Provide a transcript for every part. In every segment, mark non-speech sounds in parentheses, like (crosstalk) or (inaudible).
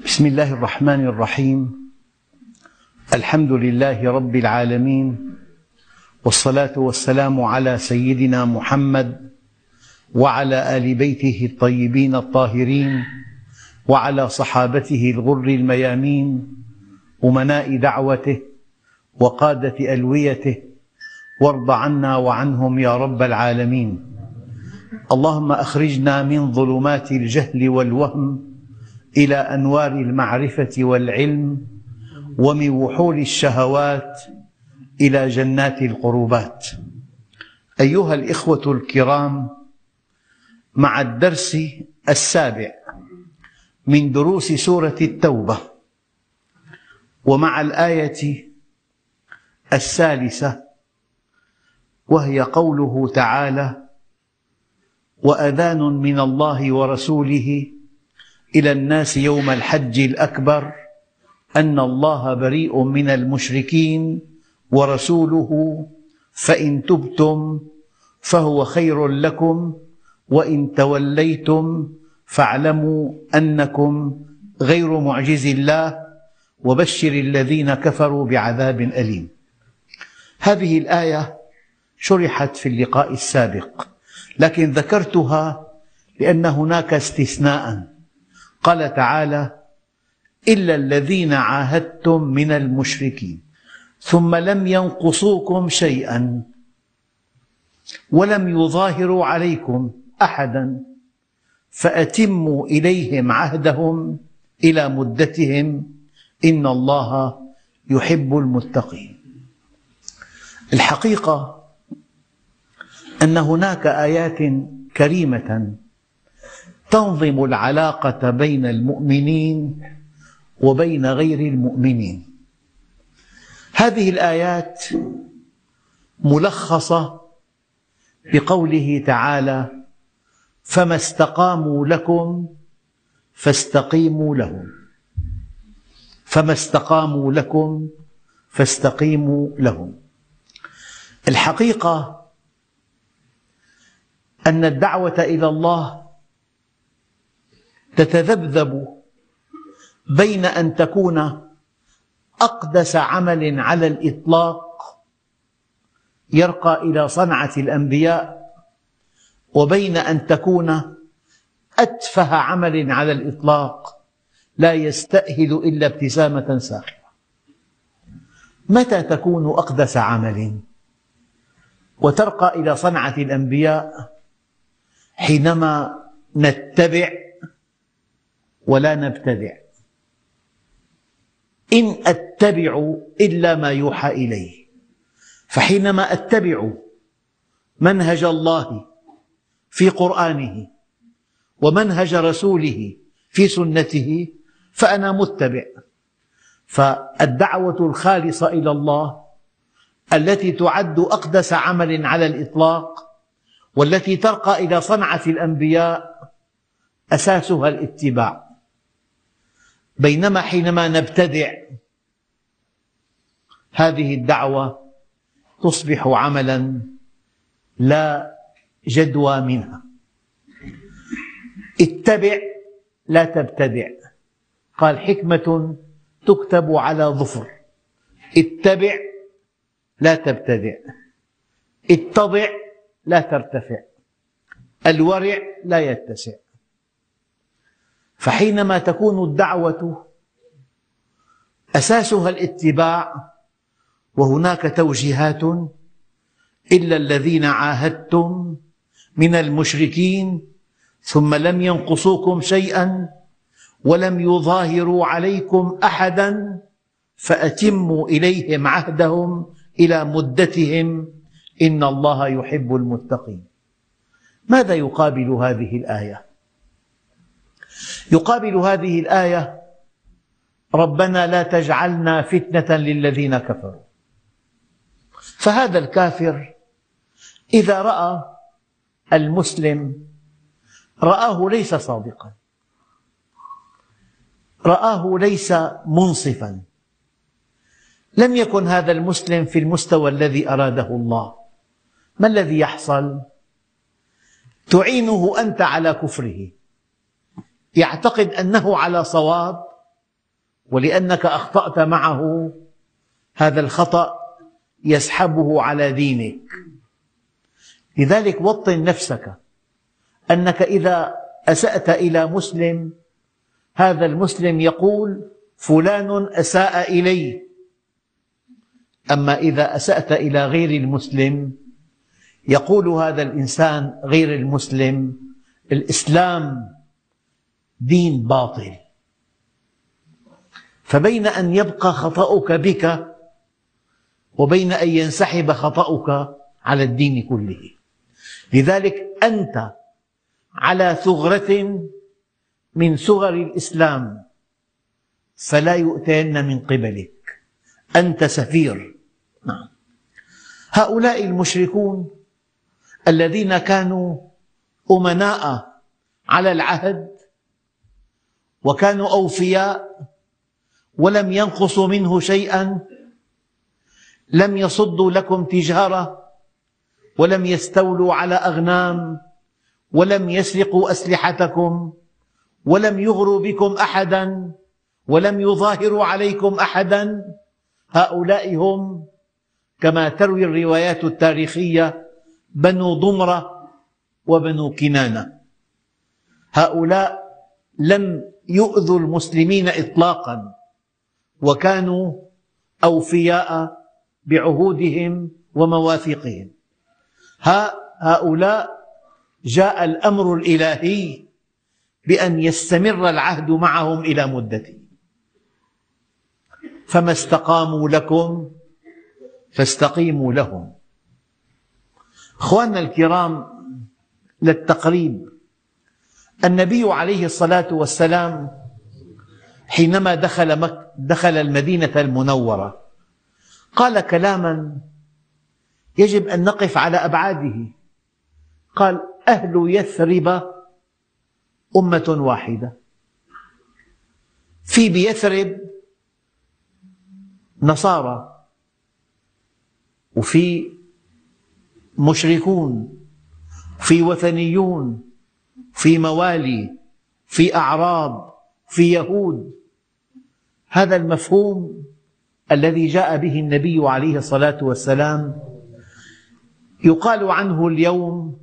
بسم الله الرحمن الرحيم. الحمد لله رب العالمين. والصلاة والسلام على سيدنا محمد وعلى آل بيته الطيبين الطاهرين وعلى صحابته الغر الميامين أمناء دعوته وقادة ألويته. وارض عنا وعنهم يا رب العالمين. اللهم أخرجنا من ظلمات الجهل والوهم إلى أنوار المعرفة والعلم ومن وحول الشهوات إلى جنات القربات. أيها الإخوة الكرام مع الدرس السابع من دروس سورة التوبة ومع الآية الثالثة وهي قوله تعالى وأذان من الله ورسوله إلى الناس يوم الحج الأكبر أن الله بريء من المشركين ورسوله فإن تبتم فهو خير لكم وإن توليتم فاعلموا أنكم غير معجز الله وبشر الذين كفروا بعذاب أليم. هذه الآية شرحت في اللقاء السابق لكن ذكرتها لأن هناك استثناء. قال تعالى إلا الذين عاهدتم من المشركين. ثم لم ينقصوكم شيئا ولم يظاهروا عليكم أحدا فأتموا إليهم عهدهم إلى مدتهم إن الله يحب المتقين. الحقيقة أن هناك آيات كريمة تنظم العلاقة بين المؤمنين وبين غير المؤمنين. هذه الآيات ملخصة بقوله تعالى فما استقاموا لكم فاستقيموا لهم. فما استقاموا لكم فاستقيموا لهم. الحقيقة أن الدعوة إلى الله تتذبذب بين أن تكون أقدس عمل على الإطلاق يرقى إلى صنعة الأنبياء وبين أن تكون أتفه عمل على الإطلاق لا يستأهل إلا ابتسامة ساخرة. متى تكون أقدس عمل؟ وترقى إلى صنعة الأنبياء حينما نتبع ولا نبتدع. إن أتبع إلا ما يوحى إلي فحينما أتبع منهج الله في قرآنه ومنهج رسوله في سنته فأنا متبع. فالدعوة الخالصة إلى الله التي تعد أقدس عمل على الإطلاق والتي ترقى إلى صنعة الأنبياء أساسها الاتباع. بينما حينما نبتدع هذه الدعوة تصبح عملا لا جدوى منها. اتبع لا تبتدع. قال حكمة تكتب على ظفر. اتبع لا تبتدع. اتضع لا ترتفع. الورع لا يتسع. فحينما تكون الدعوة أساسها الاتباع وهناك توجيهات إلا الذين عاهدتم من المشركين ثم لم ينقصوكم شيئا ولم يظاهروا عليكم أحدا فأتموا إليهم عهدهم إلى مدتهم إن الله يحب المتقين ماذا يقابل هذه الآية؟ يقابل هذه الآية ربنا لا تجعلنا فتنة للذين كفروا. فهذا الكافر إذا رأى المسلم رآه ليس صادقا رآه ليس منصفا. لم يكن هذا المسلم في المستوى الذي أراده الله. ما الذي يحصل؟ تعينه أنت على كفره. يعتقد أنه على صواب ولأنك أخطأت معه هذا الخطأ يسحبه على دينك. لذلك وطن نفسك أنك إذا أسأت إلى مسلم هذا المسلم يقول فلان أساء إلي. أما إذا أسأت إلى غير المسلم يقول هذا الإنسان غير المسلم الإسلام دين باطل. فبين أن يبقى خطأك بك وبين أن ينسحب خطأك على الدين كله. لذلك أنت على ثغرة من صغر الإسلام فلا يؤتين من قبلك. أنت سفير. نعم. هؤلاء المشركون الذين كانوا أمناء على العهد وكانوا أوفياء ولم ينقصوا منه شيئا لم يصدوا لكم تجارة ولم يستولوا على أغنام ولم يسرقوا أسلحتكم ولم يغروا بكم أحدا ولم يظاهروا عليكم أحدا. هؤلاء هم كما تروي الروايات التاريخية بنو ضمرة وبنو كنانة. هؤلاء لم يؤذوا المسلمين إطلاقا وكانوا أوفياء بعهودهم ومواثيقهم. هؤلاء جاء الأمر الإلهي بأن يستمر العهد معهم إلى مدته. فما استقاموا لكم فاستقيموا لهم. أخواننا الكرام للتقريب النبي عليه الصلاة والسلام حينما دخل, مك دخل المدينة المنورة قال كلاما يجب أن نقف على أبعاده. قال أهل يثرب أمة واحدة. في بيثرب نصارى وفي مشركون في وثنيون في موالي في أعراب في يهود. هذا المفهوم الذي جاء به النبي عليه الصلاة والسلام. يقال عنه اليوم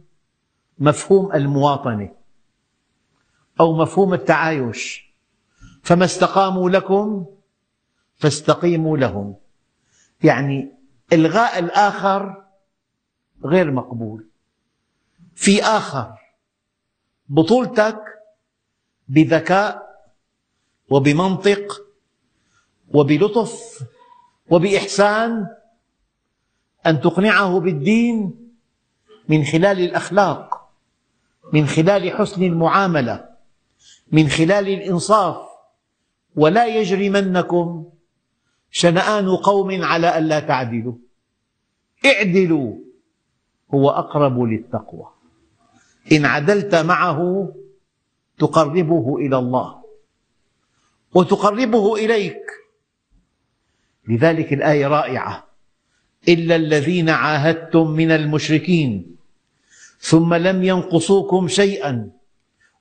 مفهوم المواطنة أو مفهوم التعايش. فما استقاموا لكم فاستقيموا لهم. يعني إلغاء الآخر غير مقبول. في آخر بطولتك بذكاء وبمنطق وبلطف وبإحسان أن تقنعه بالدين من خلال الأخلاق من خلال حسن المعاملة من خلال الإنصاف. ولا يجرمنكم شنآن قوم على ألا تعدلوا. اعدلوا هو أقرب للتقوى. إن عدلت معه تقربه إلى الله وتقربه إليك. لذلك الآية رائعة. إلا الذين عاهدتم من المشركين ثم لم ينقصوكم شيئا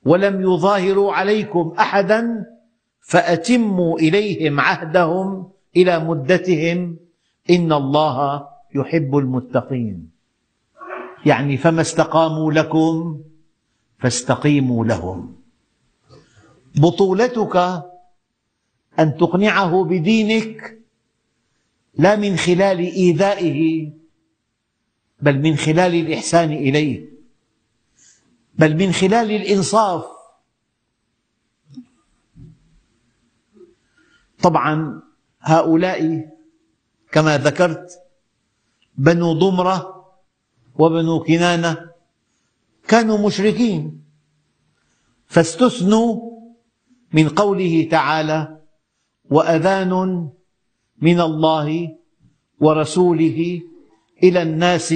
ولم يظاهروا عليكم أحدا فأتموا إليهم عهدهم إلى مدتهم إن الله يحب المتقين. يعني فما استقاموا لكم فاستقيموا لهم. بطولتك أن تقنعه بدينك لا من خلال إيذائه بل من خلال الإحسان إليه بل من خلال الإنصاف. طبعا هؤلاء كما ذكرت بنو ضمرة وبنو كنانة كانوا مشركين. فاستثنوا من قوله تعالى وأذان من الله ورسوله إلى الناس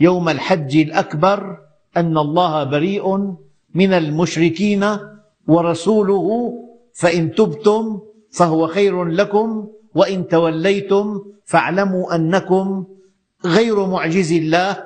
يوم الحج الأكبر أن الله بريء من المشركين ورسوله فإن تبتم فهو خير لكم وإن توليتم فاعلموا أنكم غير معجز الله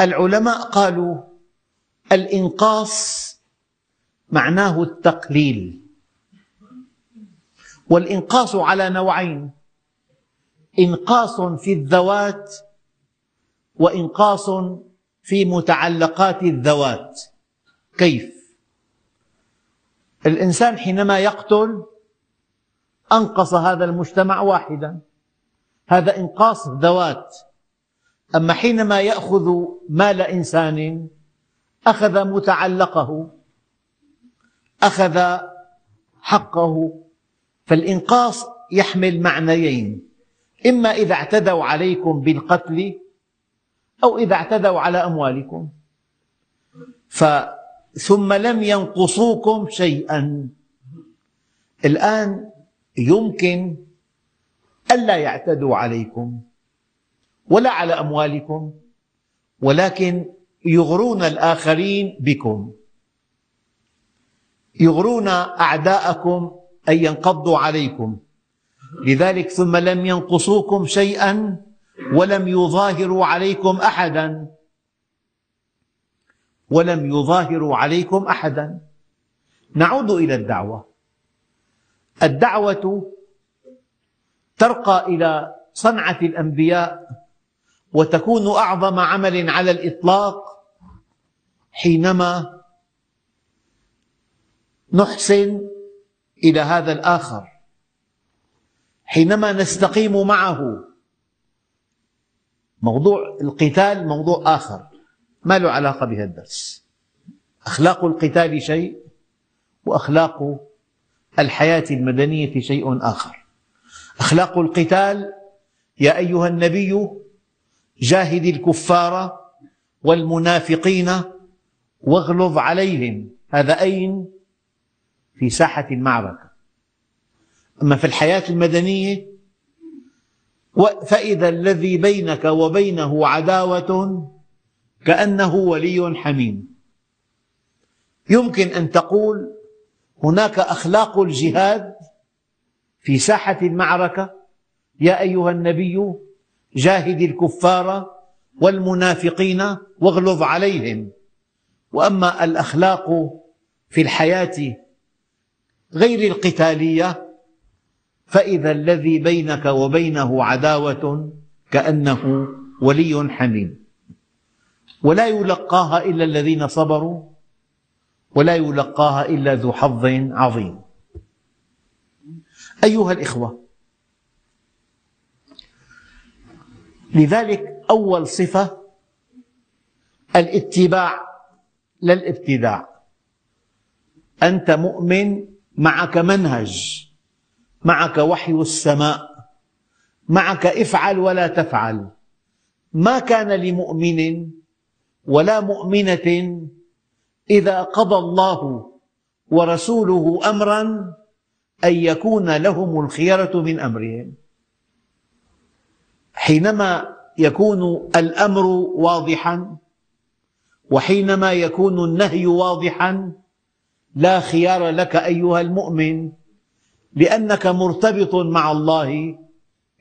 العلماء قالوا الإنقاص معناه التقليل. والإنقاص على نوعين إنقاص في الذوات وإنقاص في متعلقات الذوات. كيف؟ الإنسان حينما يقتل أنقص هذا المجتمع واحدا. هذا إنقاص ذوات. أما حينما يأخذ مال إنسان أخذ متعلقه أخذ حقه فالإنقاص يحمل معنيين. إما إذا اعتدوا عليكم بالقتل أو إذا اعتدوا على أموالكم. ثم لم ينقصوكم شيئا. الآن يمكن ألا يعتدوا عليكم. ولا على أموالكم ولكن يغرون الآخرين بكم. يغرون أعداءكم أن ينقضوا عليكم. لذلك ثم لم ينقصوكم شيئا ولم يظاهروا عليكم أحدا. ولم يظاهروا عليكم أحدا. نعود إلى الدعوة. الدعوة ترقى إلى صنعة الأنبياء وتكون أعظم عمل على الإطلاق حينما نحسن إلى هذا الآخر. حينما نستقيم معه. موضوع القتال موضوع آخر. ما له علاقة بهذا الدرس. أخلاق القتال شيء وأخلاق الحياة المدنية شيء آخر. أخلاق القتال يا أيها النبي جاهد الكفار والمنافقين واغلظ عليهم. هذا أين؟ في ساحة المعركة. أما في الحياة المدنية فإذا الذي بينك وبينه عداوة كأنه ولي حميم. يمكن أن تقول هناك أخلاق الجهاد في ساحة المعركة. يا أيها النبي جاهد الكفار والمنافقين واغلظ عليهم. وأما الأخلاق في الحياة غير القتالية فإذا الذي بينك وبينه عداوة كأنه ولي حميم. ولا يلقاها إلا الذين صبروا ولا يلقاها إلا ذو حظ عظيم. أيها الإخوة لذلك أول صفة الاتباع لا الابتداع أنت مؤمن معك منهج معك وحي السماء معك افعل ولا تفعل. ما كان لمؤمن ولا مؤمنة إذا قضى الله ورسوله أمرا أن يكون لهم الخيرة من أمرهم. حينما يكون الأمر واضحا وحينما يكون النهي واضحا لا خيار لك أيها المؤمن لأنك مرتبط مع الله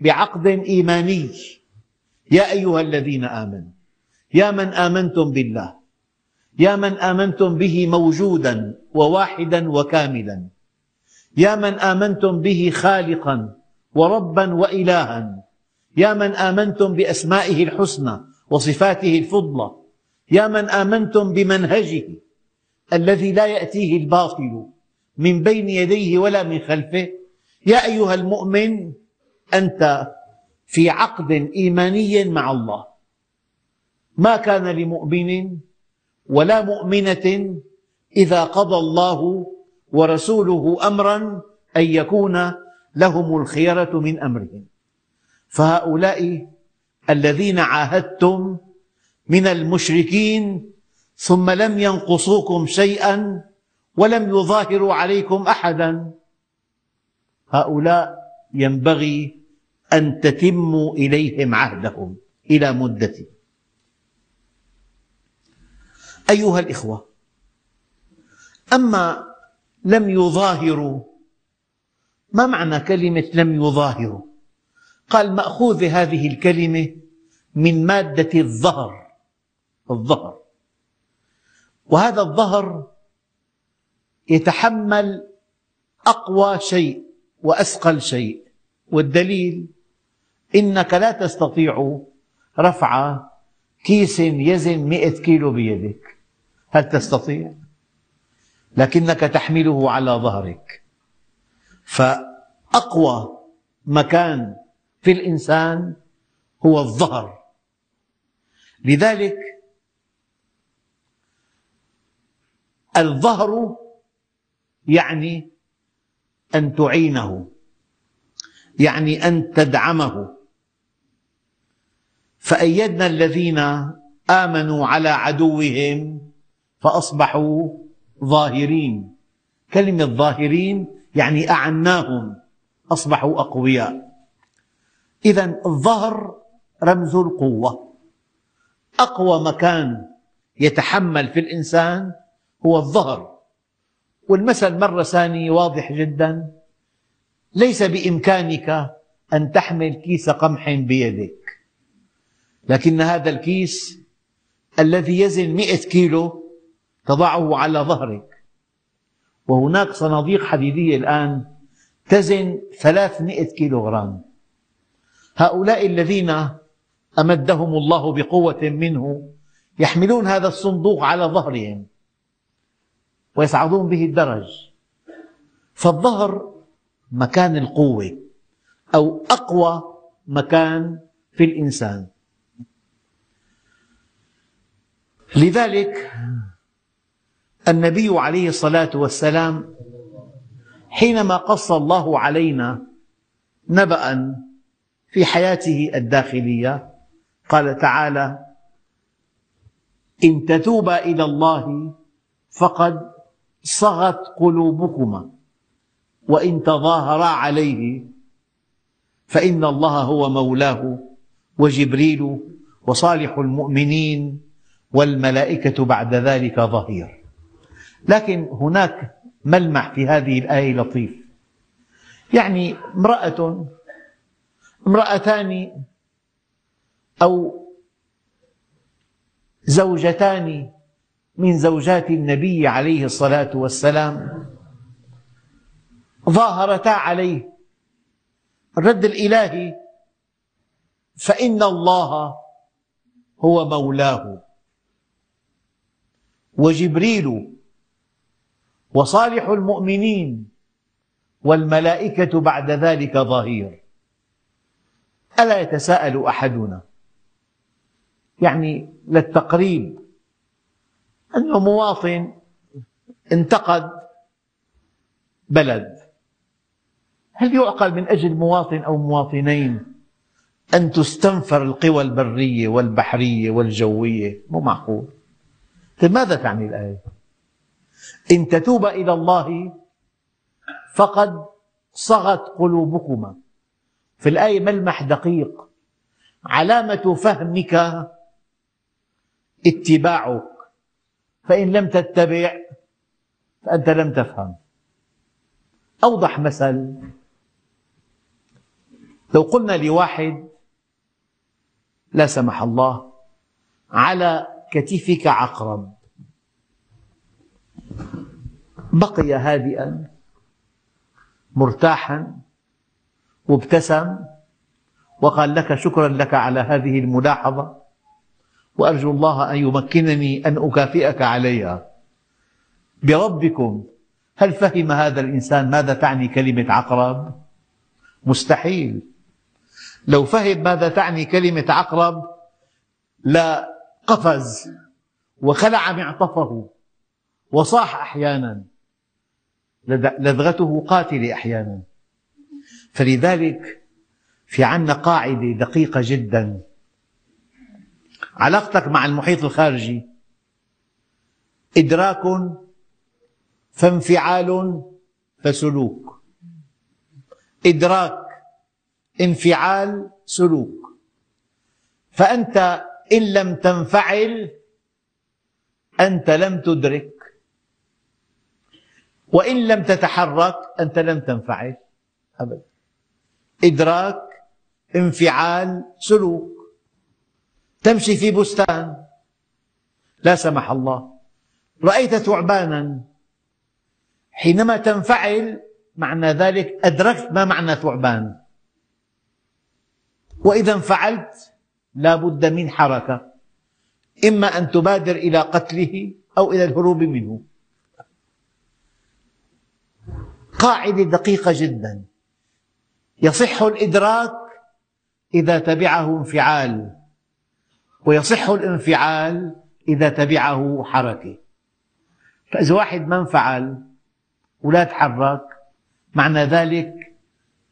بعقد إيماني. يا أيها الذين آمنوا يا من آمنتم بالله يا من آمنتم به موجودا وواحدا وكاملا يا من آمنتم به خالقا وربا وإلها. يا من آمنتم بأسمائه الحسنى وصفاته الفضلى يا من آمنتم بمنهجه الذي لا يأتيه الباطل من بين يديه ولا من خلفه يا أيها المؤمن أنت في عقد إيماني مع الله. ما كان لمؤمن ولا مؤمنة إذا قضى الله ورسوله أمرا أن يكون لهم الخيرة من أمرهم. فهؤلاء الذين عاهدتم من المشركين ثم لم ينقصوكم شيئا ولم يظاهروا عليكم أحدا. هؤلاء ينبغي أن تتموا إليهم عهدهم إلى مدة. أيها الإخوة أما لم يظاهروا ما معنى كلمة لم يظاهروا؟ قال مأخوذ هذه الكلمة من مادة الظهر. الظهر. وهذا الظهر يتحمل أقوى شيء وأثقل شيء. والدليل إنك لا تستطيع رفع كيس يزن مئة كيلو بيدك. هل تستطيع؟ لكنك تحمله على ظهرك. فأقوى مكان في الإنسان هو الظهر. لذلك الظهر يعني أن تعينه يعني أن تدعمه. فأيدنا الذين آمنوا على عدوهم فأصبحوا ظاهرين. كلمة ظاهرين يعني أعناهم أصبحوا أقوياء. إذا الظهر رمز القوة. أقوى مكان يتحمل في الإنسان هو الظهر. والمثل مرة ثانية واضح جدا. ليس بإمكانك أن تحمل كيس قمح بيدك. لكن هذا الكيس الذي يزن مئة كيلو تضعه على ظهرك. وهناك صناديق حديدية الآن تزن ثلاثمئة كيلوغرام. هؤلاء الذين أمدهم الله بقوة منه يحملون هذا الصندوق على ظهرهم ويصعدون به الدرج. فالظهر مكان القوة أو أقوى مكان في الإنسان. لذلك النبي عليه الصلاة والسلام حينما قص الله علينا نبأ في حياته الداخلية قال تعالى إن تتوبا إلى الله فقد صغت قلوبكما وإن تظاهرا عليه فإن الله هو مولاه وجبريل وصالح المؤمنين والملائكة بعد ذلك ظهير. لكن هناك ملمح في هذه الآية لطيف. يعني امرأة امرأتان أو زوجتان من زوجات النبي عليه الصلاة والسلام ظاهرتا عليه. الرد الإلهي فإن الله هو مولاه. وجبريل وصالح المؤمنين والملائكة بعد ذلك ظهير. ألا يتساءل أحدنا؟ يعني للتقريب. أنه مواطن انتقد بلد. هل يعقل من أجل مواطن أو مواطنين أن تستنفر القوى البرية والبحرية والجوية؟ مو معقول. طيب ماذا تعني الآية؟ إن تتوبا إلى الله فقد صغت قلوبكما. في الآية ملمح دقيق؟ علامة فهمك اتباعك. فإن لم تتبع فأنت لم تفهم. أوضح مثل. لو قلنا لواحد لا سمح الله على كتفك عقرب. بقي هادئا مرتاحا وابتسم وقال لك شكرا لك على هذه الملاحظة وأرجو الله أن يمكنني أن أكافئك عليها. بربكم هل فهم هذا الإنسان ماذا تعني كلمة عقرب؟ مستحيل. لو فهم ماذا تعني كلمة عقرب لقفز وخلع معطفه وصاح أحيانا. لدغته قاتلة أحيانا. فلذلك في عنا قاعدة دقيقة جدا. علاقتك مع المحيط الخارجي. إدراك فانفعال فسلوك. إدراك انفعال سلوك. فأنت إن لم تنفعل أنت لم تدرك. وإن لم تتحرك أنت لم تنفعل. أبدا. إدراك انفعال سلوك. تمشي في بستان. لا سمح الله. رأيت ثعبانا. حينما تنفعل معنى ذلك أدركت ما معنى ثعبان. وإذا انفعلت لا بد من حركة. إما أن تبادر إلى قتله أو إلى الهروب منه. قاعدة دقيقة جدا. يصح الإدراك إذا تبعه انفعال ويصح الانفعال إذا تبعه حركة. فإذا واحد ما انفعل ولا تحرك معنى ذلك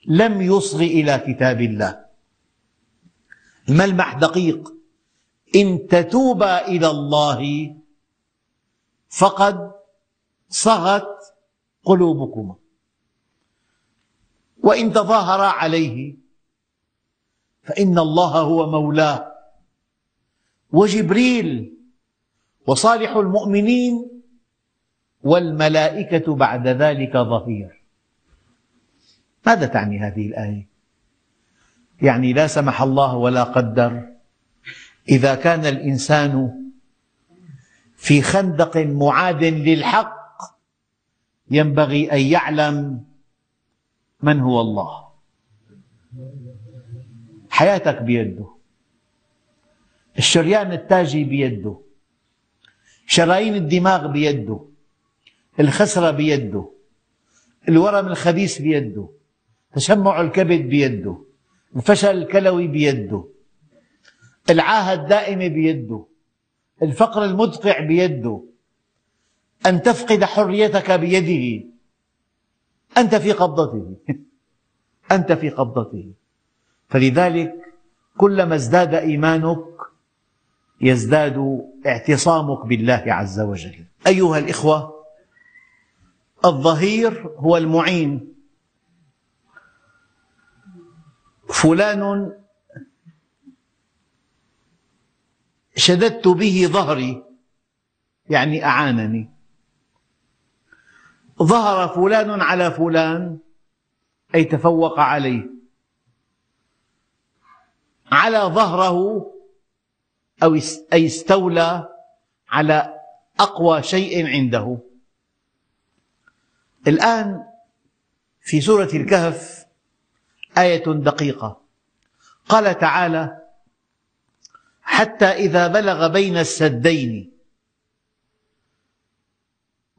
لم يصغ إلى كتاب الله. الملمح دقيق؟ إن تتوبا إلى الله فقد صغت قلوبكما. وإن تظاهرا عليه فإن الله هو مولاه. وجبريل وصالح المؤمنين والملائكة بعد ذلك ظهير. ماذا تعني هذه الآية؟ يعني لا سمح الله ولا قدر. إذا كان الإنسان في خندق معاد للحق ينبغي أن يعلم من هو الله؟ حياتك بيده. الشريان التاجي بيده. شرايين الدماغ بيده. الخسرة بيده. الورم الخبيث بيده. تشمع الكبد بيده. الفشل الكلوي بيده. العاهة الدائمة بيده. الفقر المدقع بيده. أن تفقد حريتك بيده. أنت في قبضته. (laughs) أنت في قبضته. فلذلك كلما ازداد إيمانك يزداد اعتصامك بالله عز وجل. أيها الإخوة الظهير هو المعين. فلان شددت به ظهري يعني أعانني. ظهر فلان على فلان أي تفوق عليه. على ظهره أو أي استولى على أقوى شيء عنده. الآن في سورة الكهف آية دقيقة. قال تعالى حتى إذا بلغ بين السدين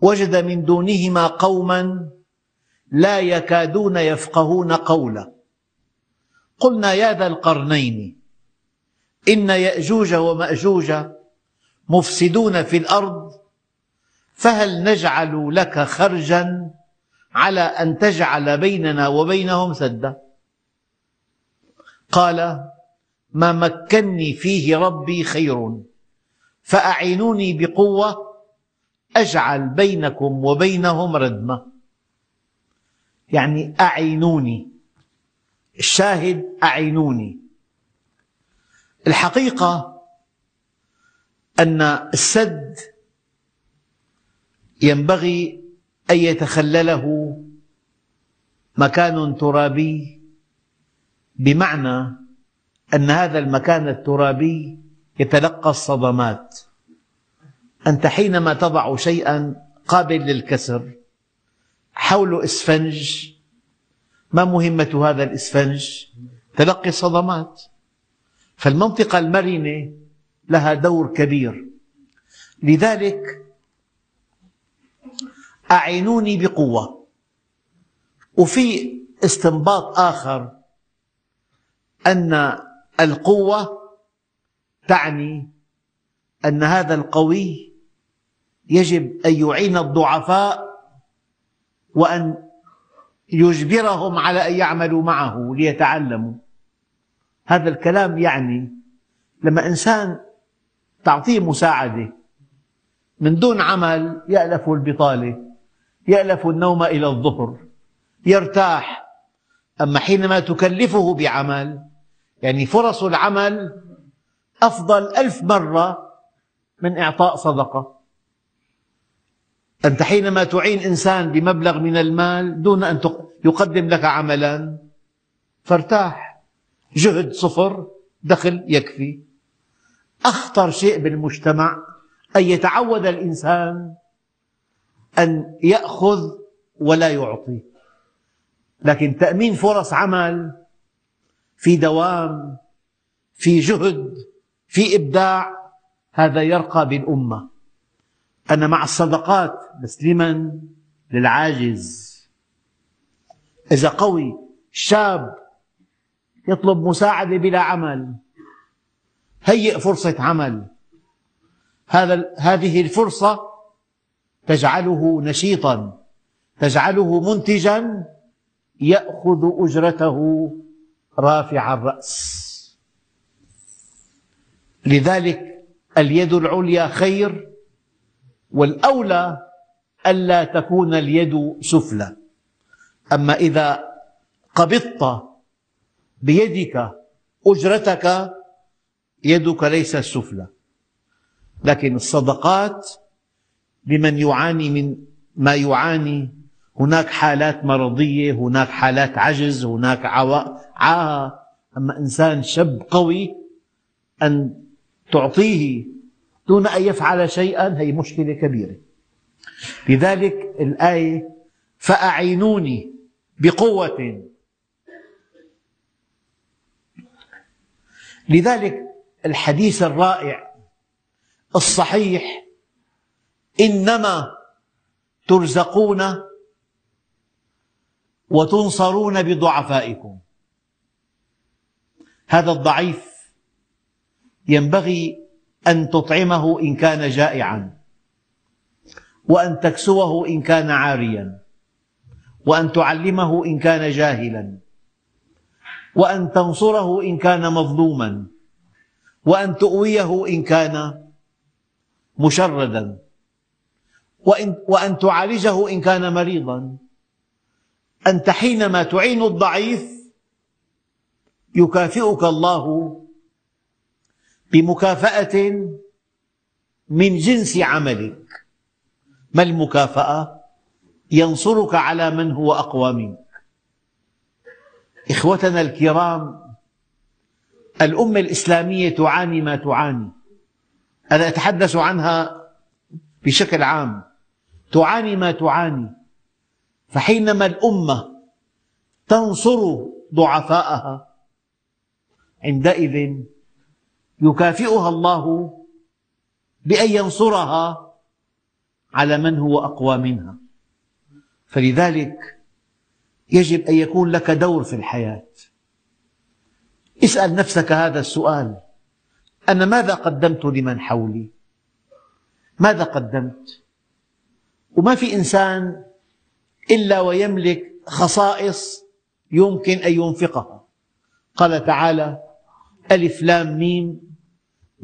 وجد من دونهما قوما لا يكادون يفقهون قولا. قلنا يا ذا القرنين إن يأجوج ومأجوج مفسدون في الأرض فهل نجعل لك خرجا على أن تجعل بيننا وبينهم سدا؟ قال ما مكني فيه ربي خير فأعينوني بقوة أجعل بينكم وبينهم ردمة. يعني أعينوني. الشاهد أعينوني. الحقيقة أن السد ينبغي أن يتخلله مكان ترابي بمعنى أن هذا المكان الترابي يتلقى الصدمات. أنت حينما تضع شيئا قابل للكسر حوله إسفنج ما مهمة هذا الإسفنج؟ تلقي الصدمات فالمنطقة المرنة لها دور كبير. لذلك أعينوني بقوة. وفي استنباط آخر أن القوة تعني أن هذا القوي يجب أن يعين الضعفاء وأن يجبرهم على أن يعملوا معه ليتعلموا. هذا الكلام يعني لما إنسان تعطيه مساعدة من دون عمل يألف البطالة يألف النوم إلى الظهر يرتاح. أما حينما تكلفه بعمل يعني فرص العمل أفضل ألف مرة من إعطاء صدقة. أنت حينما تعين إنسان بمبلغ من المال دون أن يقدم لك عملا فارتاح. جهد صفر دخل يكفي. أخطر شيء بالمجتمع أن يتعود الإنسان أن يأخذ ولا يعطي. لكن تأمين فرص عمل في دوام في جهد في إبداع هذا يرقى بالأمة. أنا مع الصدقات لمن؟ للعاجز إذا قوي شاب يطلب مساعدة بلا عمل هيئ فرصة عمل هذا هذه الفرصة تجعله نشيطا تجعله منتجا يأخذ أجرته رافع الرأس لذلك اليد العليا خير والأولى ألا تكون اليد سفلى. أما إذا قبضت بيدك أجرتك يدك ليست سفلى. لكن الصدقات لمن يعاني من ما يعاني هناك حالات مرضية هناك حالات عجز هناك عاهة أما إنسان شاب قوي أن تعطيه دون أن يفعل شيئا هي مشكلة كبيرة. لذلك الآية فأعينوني بقوة. لذلك الحديث الرائع الصحيح إنما ترزقون وتنصرون بضعفائكم. هذا الضعيف ينبغي أن تطعمه إن كان جائعا. وأن تكسوه إن كان عاريا. وأن تعلمه إن كان جاهلا. وأن تنصره إن كان مظلوما. وأن تؤويه إن كان مشردا. وإن, وأن تعالجه إن كان مريضا. أنت حينما تعين الضعيف يكافئك الله بمكافأة من جنس عملك ما المكافأة؟ ينصرك على من هو أقوى منك. إخوتنا الكرام الأمة الإسلامية تعاني ما تعاني. أنا أتحدث عنها بشكل عام. تعاني ما تعاني. فحينما الأمة تنصر ضعفاءها عندئذ يكافئها الله بأن ينصرها على من هو أقوى منها فلذلك يجب أن يكون لك دور في الحياة اسأل نفسك هذا السؤال أنا ماذا قدمت لمن حولي؟ ماذا قدمت؟ وما في إنسان إلا ويملك خصائص يمكن أن ينفقها قال تعالى ألف لام ميم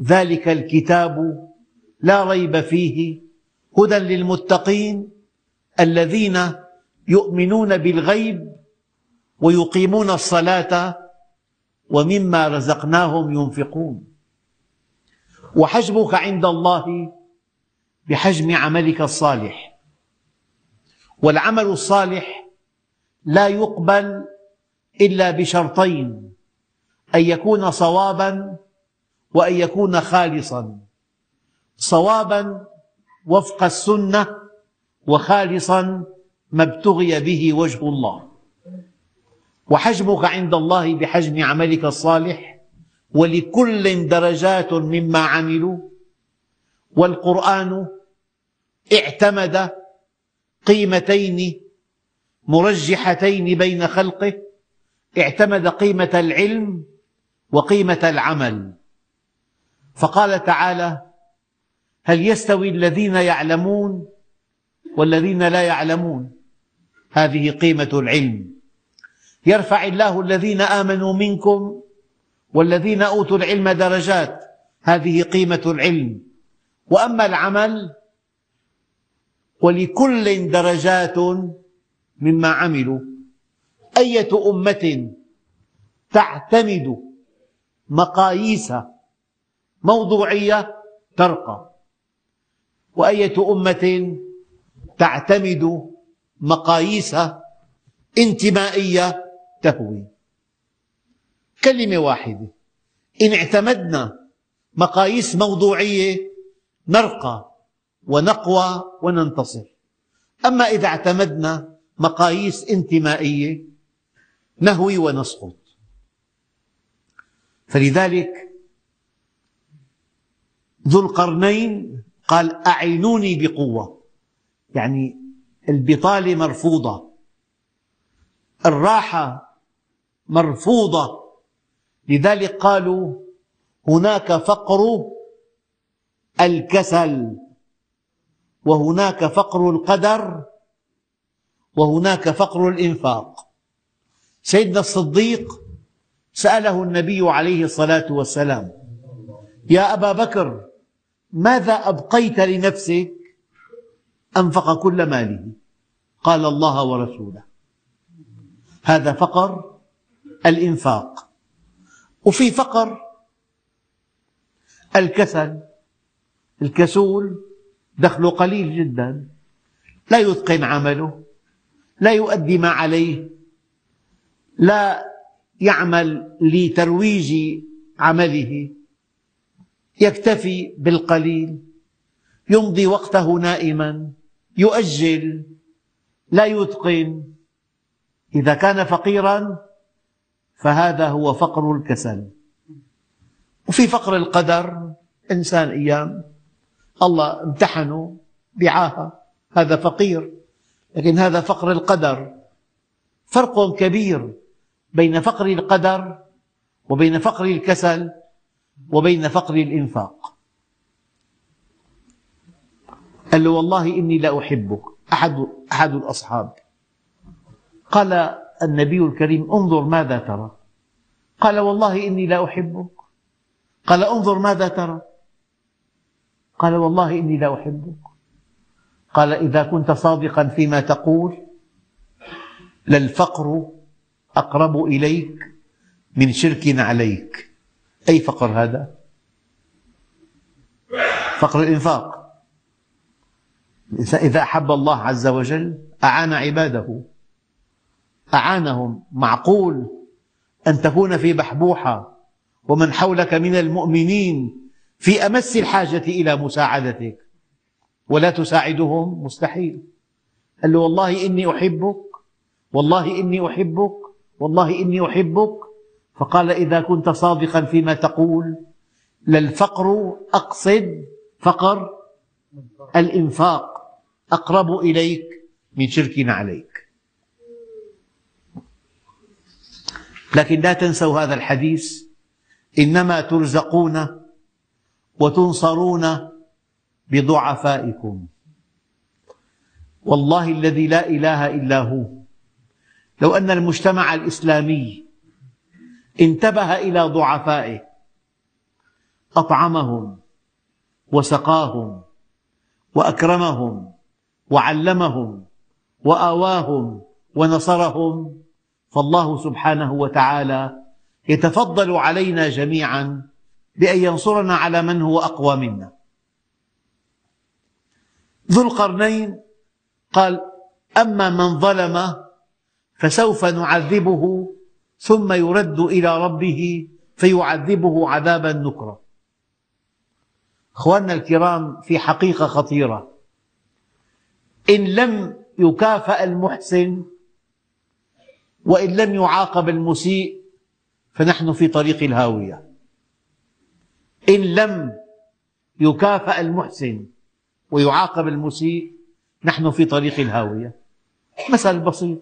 ذلك الكتاب لا ريب فيه هدى للمتقين الذين يؤمنون بالغيب ويقيمون الصلاة ومما رزقناهم ينفقون. وحجبك عند الله بحجم عملك الصالح. والعمل الصالح لا يقبل إلا بشرطين أن يكون صوابا وأن يكون خالصا. صوابا وفق السنة وخالصا ما ابتغي به وجه الله. وحجمك عند الله بحجم عملك الصالح ولكل درجات مما عملوا. والقرآن اعتمد قيمتين مرجحتين بين خلقه. اعتمد قيمة العلم وقيمة العمل. فقال تعالى هل يستوي الذين يعلمون والذين لا يعلمون؟ هذه قيمة العلم. يرفع الله الذين آمنوا منكم والذين أوتوا العلم درجات. هذه قيمة العلم. وأما العمل ولكل درجات مما عملوا أية أمة تعتمد مقاييس موضوعية ترقى؟ وأية أمة تعتمد مقاييس انتمائية تهوي؟ كلمة واحدة. إن اعتمدنا مقاييس موضوعية نرقى ونقوى وننتصر. أما إذا اعتمدنا مقاييس انتمائية نهوي ونسقط. فلذلك ذو القرنين قال أعينوني بقوة. يعني البطالة مرفوضة. الراحة مرفوضة. لذلك قالوا هناك فقر الكسل وهناك فقر القدر وهناك فقر الإنفاق. سيدنا الصديق سأله النبي عليه الصلاة والسلام يا أبا بكر ماذا أبقيت لنفسك؟ أنفق كل ماله. قال الله ورسوله. هذا فقر الإنفاق. وفي فقر الكسل الكسول دخله قليل جدا. لا يتقن عمله لا يؤدي ما عليه لا يعمل لترويج عمله. يكتفي بالقليل يمضي وقته نائما يؤجل لا يتقن. إذا كان فقيرا فهذا هو فقر الكسل. وفي فقر القدر إنسان أيام الله امتحنه بعاهة هذا فقير. لكن هذا فقر القدر. فرق كبير بين فقر القدر وبين فقر الكسل. وبين فقر الإنفاق. قال له والله إني لأحبك أحد, أحد الأصحاب. قال النبي الكريم انظر ماذا ترى. قال والله إني لأحبك قال انظر ماذا ترى. قال والله إني لأحبك قال إذا كنت صادقا فيما تقول للفقر أقرب إليك من شرك عليك. أي فقر هذا؟ فقر الإنفاق. الإنسان إذا أحب الله عز وجل أعان عباده. أعانهم. معقول أن تكون في بحبوحة ومن حولك من المؤمنين في أمس الحاجة إلى مساعدتك. ولا تساعدهم؟ مستحيل. قال له والله إني أحبك والله إني أحبك والله إني أحبك فقال إذا كنت صادقا فيما تقول للفقر أقصد فقر الإنفاق أقرب إليك من شرك عليك. لكن لا تنسوا هذا الحديث إنما ترزقون وتنصرون بضعفائكم. والله الذي لا إله إلا هو. لو أن المجتمع الإسلامي انتبه إلى ضعفائه. أطعمهم وسقاهم وأكرمهم وعلمهم وآواهم ونصرهم. فالله سبحانه وتعالى يتفضل علينا جميعا بأن ينصرنا على من هو أقوى منا. ذو القرنين قال أما من ظلم فسوف نعذبه ثم يرد إلى ربه فيعذبه عذابا نكرا. أخواننا الكرام في حقيقة خطيرة. إن لم يكافأ المحسن وإن لم يعاقب المسيء فنحن في طريق الهاوية. إن لم يكافأ المحسن ويعاقب المسيء نحن في طريق الهاوية. مثل بسيط.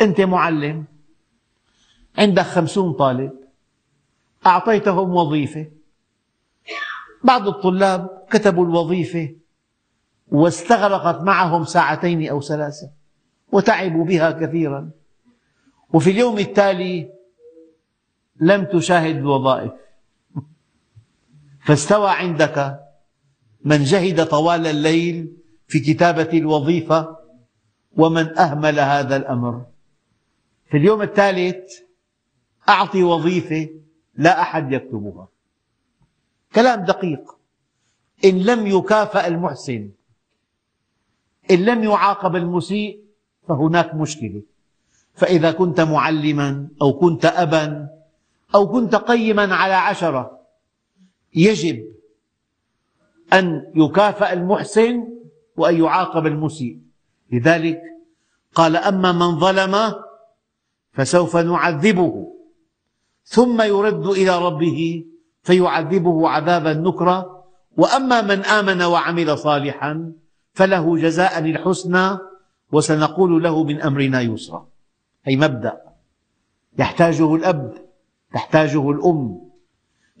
أنت معلم. عندك خمسون طالب أعطيتهم وظيفة. بعض الطلاب كتبوا الوظيفة واستغرقت معهم ساعتين أو ثلاثة وتعبوا بها كثيرا. وفي اليوم التالي لم تشاهد الوظائف. فاستوى عندك من جهد طوال الليل في كتابة الوظيفة ومن أهمل هذا الأمر. في اليوم الثالث أعطي وظيفة لا أحد يكتبها. كلام دقيق. إن لم يكافأ المحسن إن لم يعاقب المسيء فهناك مشكلة. فإذا كنت معلما أو كنت أبا أو كنت قيما على عشرة يجب أن يكافأ المحسن وأن يعاقب المسيء. لذلك قال أما من ظلم فسوف نعذبه. ثم يرد إلى ربه فيعذبه عذابا نكرا. وأما من آمن وعمل صالحا فله جزاء الحسنى وسنقول له من أمرنا يسرا. أي مبدأ. يحتاجه الأب تحتاجه الأم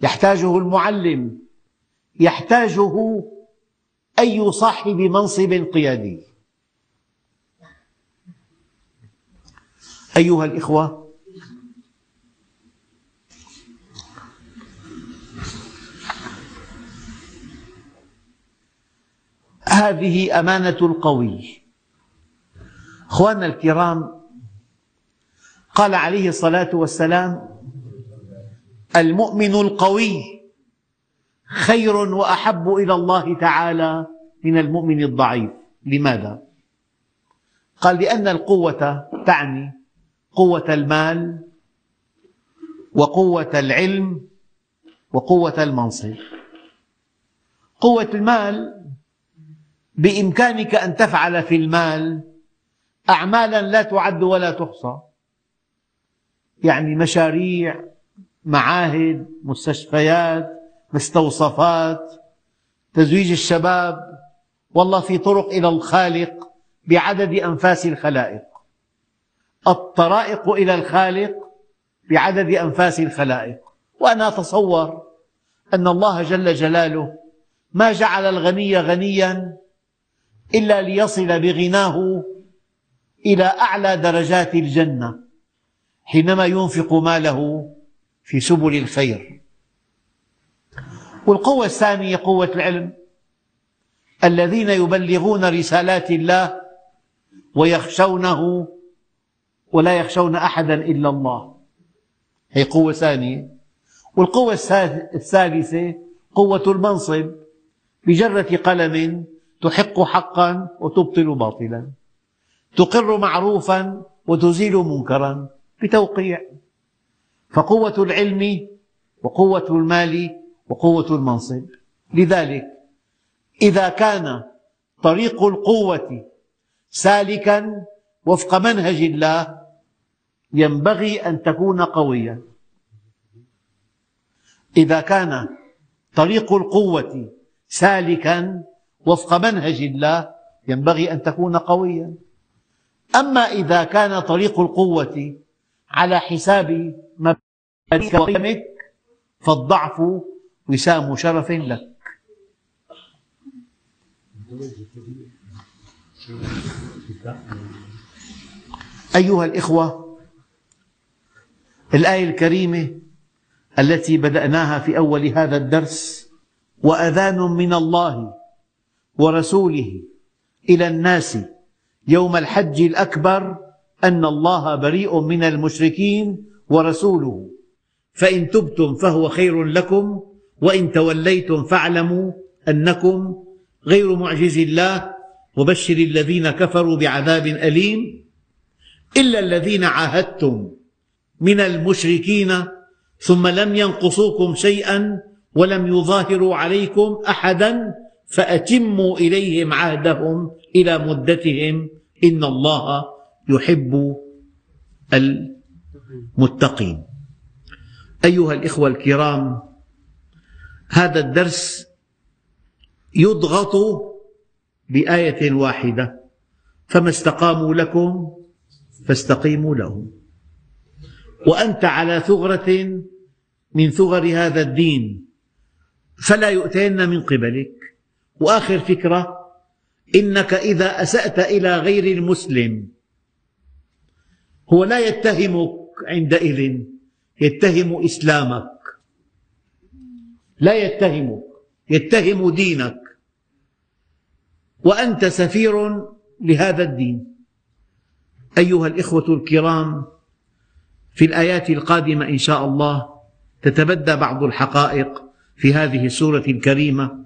يحتاجه المعلم يحتاجه أي صاحب منصب قيادي. أيها الإخوة هذه أمانة القوي. أخواننا الكرام قال عليه الصلاة والسلام المؤمن القوي خير وأحب إلى الله تعالى من المؤمن الضعيف. لماذا؟ قال لأن القوة تعني قوة المال وقوة العلم وقوة المنصب. قوة المال بإمكانك أن تفعل في المال أعمالا لا تعد ولا تحصى. يعني مشاريع معاهد مستشفيات مستوصفات تزويج الشباب. والله في طرق إلى الخالق بعدد أنفاس الخلائق. الطرائق إلى الخالق بعدد أنفاس الخلائق. وأنا أتصور أن الله جل جلاله ما جعل الغني غنيا إلا ليصل بغناه إلى أعلى درجات الجنة حينما ينفق ماله في سبل الخير. والقوة الثانية قوة العلم الذين يبلغون رسالات الله ويخشونه ولا يخشون أحدا إلا الله. هي قوة ثانية. والقوة الثالثة قوة المنصب بجرة قلم تحق حقا وتبطل باطلا. تقر معروفا وتزيل منكرا بتوقيع. فقوة العلم وقوة المال وقوة المنصب. لذلك إذا كان طريق القوة سالكا وفق منهج الله ينبغي أن تكون قويا. إذا كان طريق القوة سالكا وفق منهج الله ينبغي أن تكون قويا. أما إذا كان طريق القوة على حساب مبادئك وقيمك فالضعف وسام شرف لك. أيها الإخوة الآية الكريمة التي بدأناها في أول هذا الدرس وأذان من الله ورسوله إلى الناس يوم الحج الأكبر أن الله بريء من المشركين ورسوله. فإن تبتم فهو خير لكم وإن توليتم فاعلموا أنكم غير معجز الله وبشر الذين كفروا بعذاب أليم. إلا الذين عاهدتم من المشركين ثم لم ينقصوكم شيئا ولم يظاهروا عليكم أحدا فأتموا إليهم عهدهم إلى مدتهم إن الله يحب المتقين. أيها الإخوة الكرام هذا الدرس يضغط بآية واحدة فما استقاموا لكم فاستقيموا لهم. وأنت على ثغرة من ثغر هذا الدين فلا يؤتين من قبلك. وآخر فكرة إنك إذا أسأت إلى غير المسلم هو لا يتهمك عندئذ يتهم إسلامك. لا يتهمك يتهم دينك. وأنت سفير لهذا الدين. أيها الإخوة الكرام في الآيات القادمة إن شاء الله تتبدى بعض الحقائق في هذه السورة الكريمة.